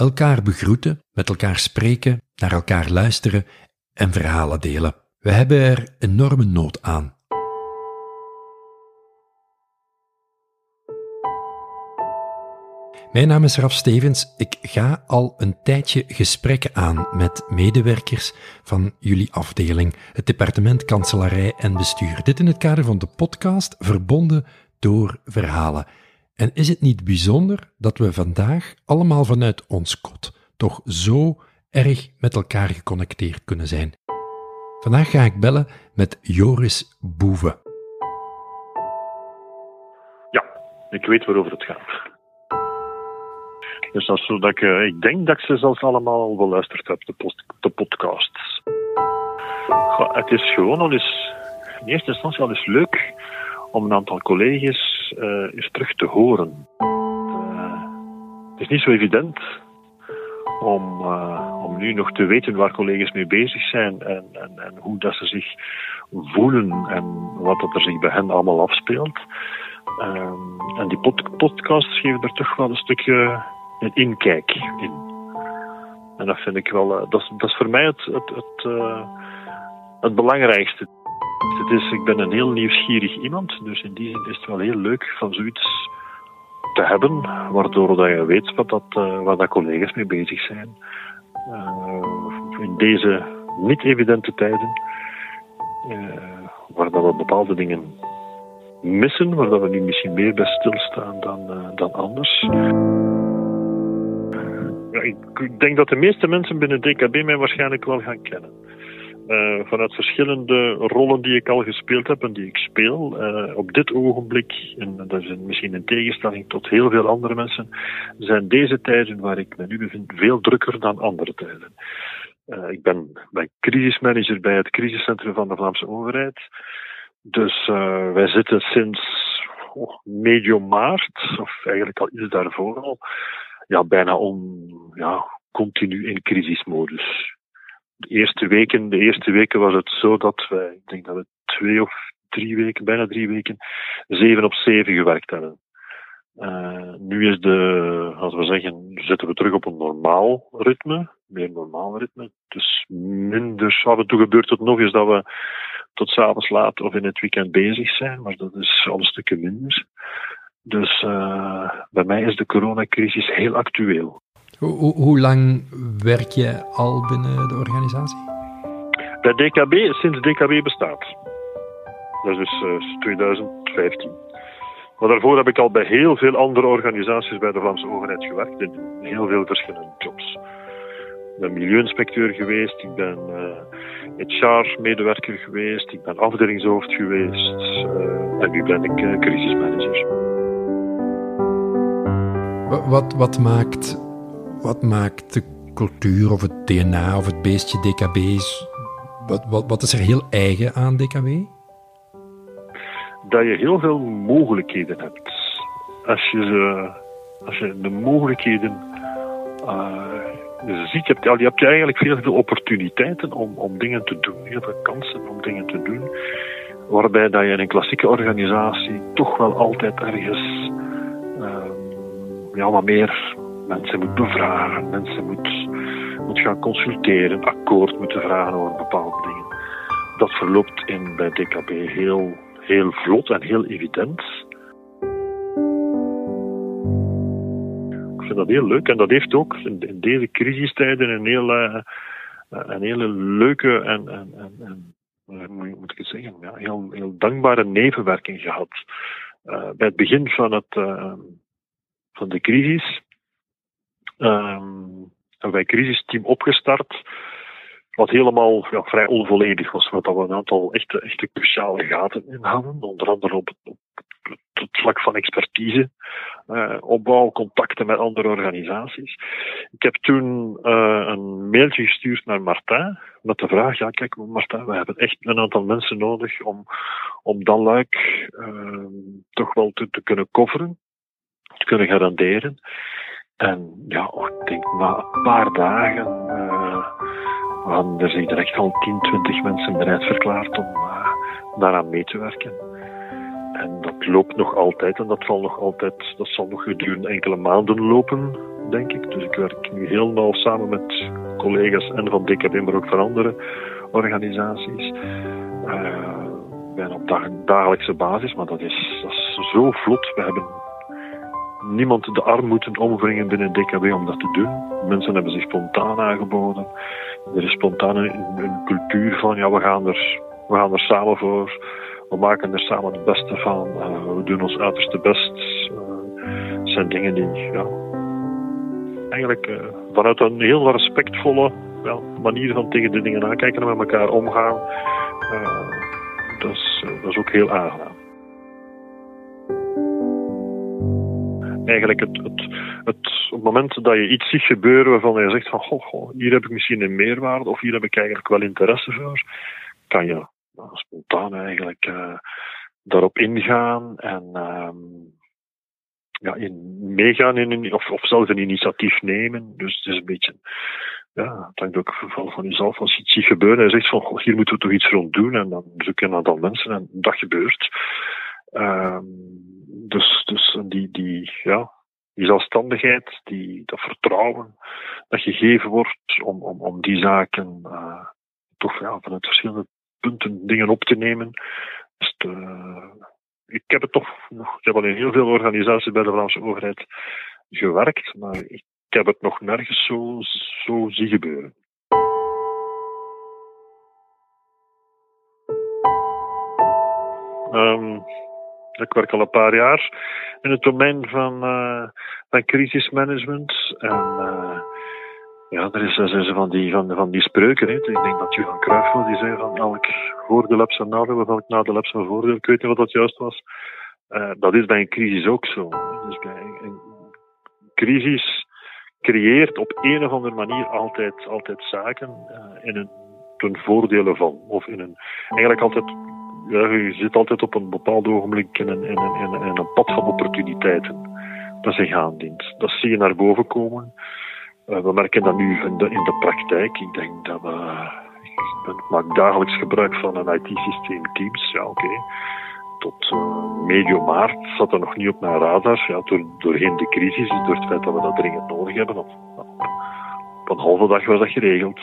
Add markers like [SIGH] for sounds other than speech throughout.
Elkaar begroeten, met elkaar spreken, naar elkaar luisteren en verhalen delen. We hebben er enorme nood aan. Mijn naam is Raf Stevens. Ik ga al een tijdje gesprekken aan met medewerkers van jullie afdeling, het departement Kanselarij en Bestuur. Dit in het kader van de podcast Verbonden door Verhalen. En is het niet bijzonder dat we vandaag allemaal vanuit ons kot toch zo erg met elkaar geconnecteerd kunnen zijn? Vandaag ga ik bellen met Joris Boeven. Ja, ik weet waarover het gaat. Dus dat is zo dat ik, eh, ik denk dat ik ze zelfs allemaal al beluisterd heb, de, de podcasts. Het is gewoon al eens, in eerste instantie al eens leuk om een aantal collega's uh, eens terug te horen. Uh, het is niet zo evident om, uh, om nu nog te weten waar collega's mee bezig zijn en, en, en hoe dat ze zich voelen en wat dat er zich bij hen allemaal afspeelt. Um, en die pod podcasts geven er toch wel een stukje een inkijk in. En dat vind ik wel, dat, is, dat is voor mij het, het, het, het belangrijkste. Het is, ik ben een heel nieuwsgierig iemand, dus in die zin is het wel heel leuk van zoiets te hebben, waardoor dat je weet wat, dat, uh, waar dat collega's mee bezig zijn. Uh, in deze niet evidente tijden, uh, waar dat we bepaalde dingen missen, waar dat we nu misschien meer bij stilstaan dan, dan anders. Ik denk dat de meeste mensen binnen DKB mij waarschijnlijk wel gaan kennen. Uh, vanuit verschillende rollen die ik al gespeeld heb en die ik speel. Uh, op dit ogenblik, en dat is misschien in tegenstelling tot heel veel andere mensen, zijn deze tijden waar ik me nu bevind veel drukker dan andere tijden. Uh, ik ben bij crisismanager bij het crisiscentrum van de Vlaamse overheid. Dus wij zitten sinds oh, medio maart, of eigenlijk al iets daarvoor al, ja, bijna on, ja, continu in crisismodus de eerste weken, de eerste weken was het zo dat wij, ik denk dat we twee of drie weken, bijna drie weken, zeven op zeven gewerkt hebben. Uh, nu is de, als we zeggen, zitten we terug op een normaal ritme, meer normaal ritme. Dus minder, af en toe gebeurt het nog eens dat we tot s'avonds laat of in het weekend bezig zijn, maar dat is al een stukje minder. Dus uh, bij mij is de coronacrisis heel actueel. Hoe, hoe, lang werk je al binnen de organisatie? Bij DKB, sinds DKB bestaat. Dat is dus uh, 2015. Maar daarvoor heb ik al bij heel veel andere organisaties bij de Vlaamse overheid gewerkt, in heel veel verschillende jobs. Ik ben milieuinspecteur geweest, ik ben uh, HR-medewerker geweest, ik ben afdelingshoofd geweest uh, en nu ben ik crisismanager. Wat, wat maakt wat maakt de cultuur of het DNA of het beestje DKB's? Wat, wat, wat is er heel eigen aan DKB? Dat je heel veel mogelijkheden hebt. Als je, als je de mogelijkheden uh, ziet, heb je, eigenlijk veel, veel opportuniteiten om, om dingen te doen. Heel veel kansen om dingen te doen. Waarbij dat je in een klassieke organisatie toch wel altijd ergens uh, ja, wat meer mensen moet bevragen, mensen moet, moet gaan consulteren, akkoord moeten vragen over bepaalde dingen. Dat verloopt in, bij DKB heel, heel vlot en heel evident. Ik vind dat heel leuk en dat heeft ook in, deze crisistijden een hele, een hele leuke en, en, en, hoe moet ik het zeggen, heel, heel dankbare nevenwerking gehad. Uh, bij het begin van, het, van de crisis Um, wij een crisisteam opgestart, wat helemaal vrij onvolledig was, wat we een aantal echte, echte cruciale gaten in hadden, onder andere op, het vlak van expertise, uh, opbouw, contacten met andere organisaties. Ik heb toen uh, een mailtje gestuurd naar Martin met de vraag, ja kijk Martin, we hebben echt een aantal mensen nodig om, om dan luik uh, toch wel te, te kunnen coveren, te kunnen garanderen. En ja, ik denk na een paar dagen uh, hadden er zich direct al 10, 20 mensen bereid verklaard om uh, daaraan mee te werken. En dat loopt nog altijd en dat zal nog altijd, dat zal nog gedurende enkele maanden lopen. denk ik. Dus ik werk nu nauw samen met collega's en van DKB, maar ook van andere organisaties. Uh, bijna op dag, dagelijkse basis, maar dat is, dat is zo vlot. We hebben niemand de arm moeten omwringen binnen DKB om dat te doen. Mensen hebben zich spontaan aangeboden. Er is spontaan een, cultuur van, ja, we gaan, er, we gaan er samen voor. We maken er samen het beste van. Uh, we doen ons uiterste best. Uh, zijn dingen die, ja, eigenlijk uh, vanuit een heel respectvolle manier van tegen de dingen aankijken en met elkaar omgaan. dat, is, dat is ook heel aangenaam. Eigenlijk het, het, het, het moment dat je iets ziet gebeuren waarvan je zegt van goh, goh, hier heb ik misschien een meerwaarde of hier heb ik eigenlijk wel interesse voor, kan je nou, spontaan eigenlijk uh, daarop ingaan en uh, ja, in, meegaan in of, of zelfs een initiatief nemen. Dus het is een beetje, ja, het hangt ook van, van jezelf. Als je iets ziet gebeuren en je zegt van hier moeten we toch iets rond doen en dan zoek je een aantal mensen en dat gebeurt. Um, dus, dus die, die, ja, die zelfstandigheid, die, dat vertrouwen dat gegeven wordt om, om, om die zaken uh, toch ja, vanuit verschillende punten dingen op te nemen. Dus ik heb het toch nog, ik heb al in heel veel organisaties bij de Vlaamse overheid gewerkt, maar ik heb het nog nergens zo, zo zien gebeuren. Um, ik werk al een paar jaar in het domein van, uh, van crisismanagement. En uh, ja, er is, er zijn van die, van, van die spreuken. Hè. Ik denk dat Johan Cruijff die zei van elk voordeel heb zijn nadeel, of elk nadeel heb zijn voordeel. Ik weet niet wat dat juist was. Uh, dat is bij een crisis ook zo. Dus bij een, een crisis creëert op een of andere manier altijd, altijd zaken in een, ten voordele van. Of in een, eigenlijk altijd ja, je zit altijd op een bepaald ogenblik in een, in in een, pad van opportuniteiten dat zich aandient. Dat zie je naar boven komen. Uh, we merken dat nu in de, in de praktijk. Ik denk dat we. Ik maak dagelijks gebruik van een IT-systeem Teams. Ja, oké. Tot uh, medio maart zat dat nog niet op mijn radar. Ja, door, doorheen de crisis, door het feit dat we dat dringend nodig hebben. Op, op een halve dag was dat geregeld.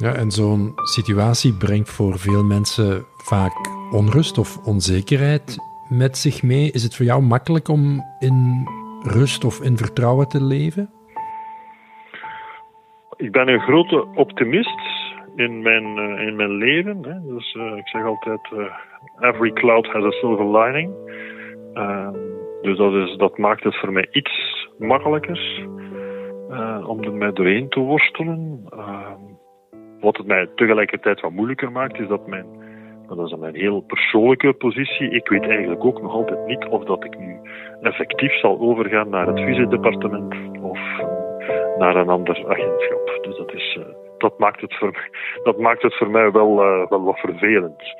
Ja, en zo'n situatie brengt voor veel mensen vaak onrust of onzekerheid met zich mee. Is het voor jou makkelijk om in rust of in vertrouwen te leven? Ik ben een grote optimist in mijn, uh, in mijn leven. Dus uh, ik zeg altijd: uh, every cloud has a silver lining. Ehm, dus dat, is, dat maakt het voor mij iets makkelijker om er mij doorheen te worstelen. Wat het mij tegelijkertijd wat moeilijker maakt, is dat mijn, dat is mijn heel persoonlijke positie. Ik weet eigenlijk ook nog altijd niet of dat ik nu effectief zal overgaan naar het vice-departement of naar een ander agentschap. Dus dat, is, uh, dat, maakt, het voor, [LAUGHS] dat maakt het voor mij wel, uh, wel wat vervelend.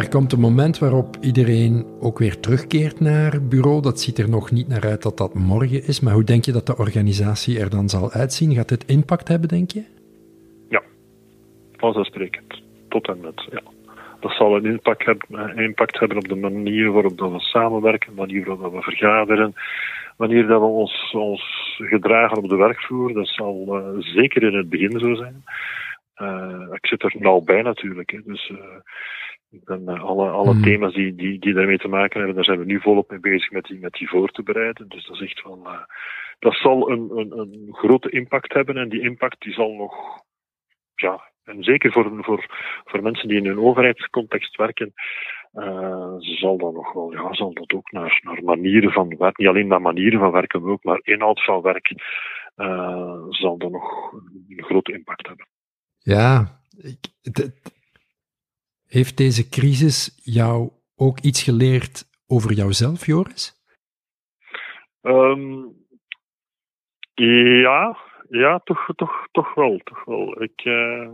Er komt een moment waarop iedereen ook weer terugkeert naar bureau. Dat ziet er nog niet naar uit dat dat morgen is. Maar hoe denk je dat de organisatie er dan zal uitzien? Gaat dit impact hebben, denk je? Ja, vanzelfsprekend. Tot en met, ja. Dat zal een impact hebben, impact hebben op de manier waarop we samenwerken, de manier waarop we vergaderen, de manier dat we ons, ons gedragen op de werkvloer. Dat zal uh, zeker in het begin zo zijn. Uh, ik zit er nauw bij natuurlijk. Hè, dus uh, en uh, alle, alle mm. thema's die, die, die daarmee te maken hebben, daar zijn we nu volop mee bezig met die, met die voor te bereiden. Dus dat is echt van, uh, dat zal een, een, een grote impact hebben en die impact die zal nog, ja, en zeker voor, voor, voor mensen die in een overheidscontext werken, uh, zal dat nog wel, ja, zal dat ook naar, naar manieren van werken, niet alleen naar manieren van werken, maar ook naar inhoud van werken, uh, zal dat nog een grote impact hebben. Ja, ik, heeft deze crisis jou ook iets geleerd over jouzelf, Joris? Um, ja, ja toch, toch, toch wel. Toch wel. Ik, uh,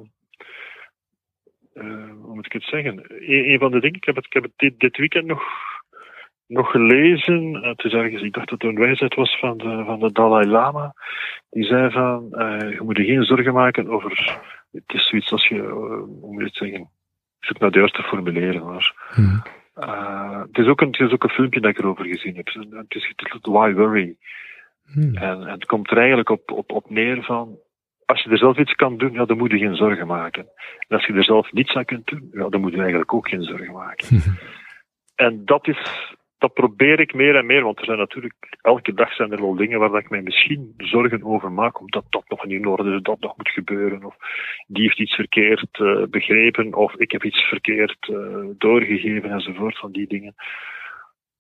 uh, hoe moet ik het zeggen? Een, een, van de dingen, ik heb het, ik heb het dit, dit weekend nog, nog gelezen. Het is ergens, ik dacht dat het een wijsheid was van de, van de Dalai Lama. Die zei van, uh, je moet je geen zorgen maken over, het is zoiets als je, hoe moet je het zeggen? Zoek naar de juiste formuleren. Maar, hmm. Uh, het, is ook een, het is ook een filmpje dat ik erover gezien heb. Het is getiteld Why Worry? Hmm. En, en, het komt er eigenlijk op, op, op neer van, als je er zelf iets kan doen, ja, dan moet je geen zorgen maken. En als je er zelf niets aan kunt doen, ja, dan moet je eigenlijk ook geen zorgen maken. [LAUGHS] en dat is, dat probeer ik meer en meer, want er zijn natuurlijk, elke dag zijn er wel dingen waar ik mij misschien zorgen over maak, omdat dat nog niet in orde is, dat nog moet gebeuren, of die heeft iets verkeerd uh, begrepen, of ik heb iets verkeerd uh, doorgegeven, enzovoort, van die dingen.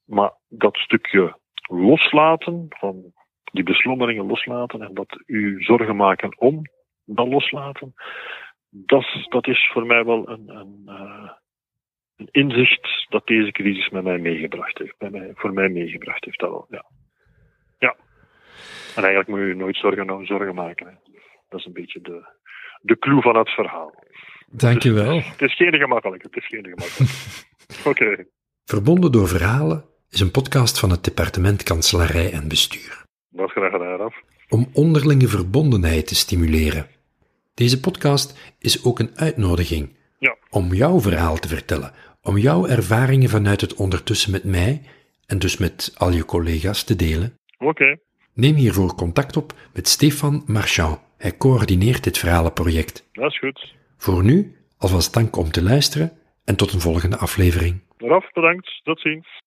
Maar dat stukje loslaten, van die beslommeringen loslaten en dat u zorgen maken om dat loslaten, dat, dat is voor mij wel een, een uh, een inzicht dat deze crisis met mij meegebracht heeft. Bij mij, voor mij meegebracht heeft dat wel, ja. Ja. En eigenlijk moet je nooit zorgen, zorgen maken. Hè. Dat is een beetje de, de clue van het verhaal. Dankjewel. Het is, het is geen gemakkelijk. Het is geen gemakkelijk. [LAUGHS] Oké. Verbonden door verhalen is een podcast van het departement Kanselarij en Bestuur. Wat graag gedaan, af. Om onderlinge verbondenheid te stimuleren. Deze podcast is ook een uitnodiging ja. om jouw verhaal te vertellen, om jouw ervaringen vanuit het ondertussen met mij en dus met al je collega's te delen. Oké. Neem hiervoor contact op met Stefan Marchand. Hij coördineert dit verhalenproject. Dat is goed. Voor nu, alvast dank om te luisteren en tot een volgende aflevering. Raf, bedankt. Tot ziens.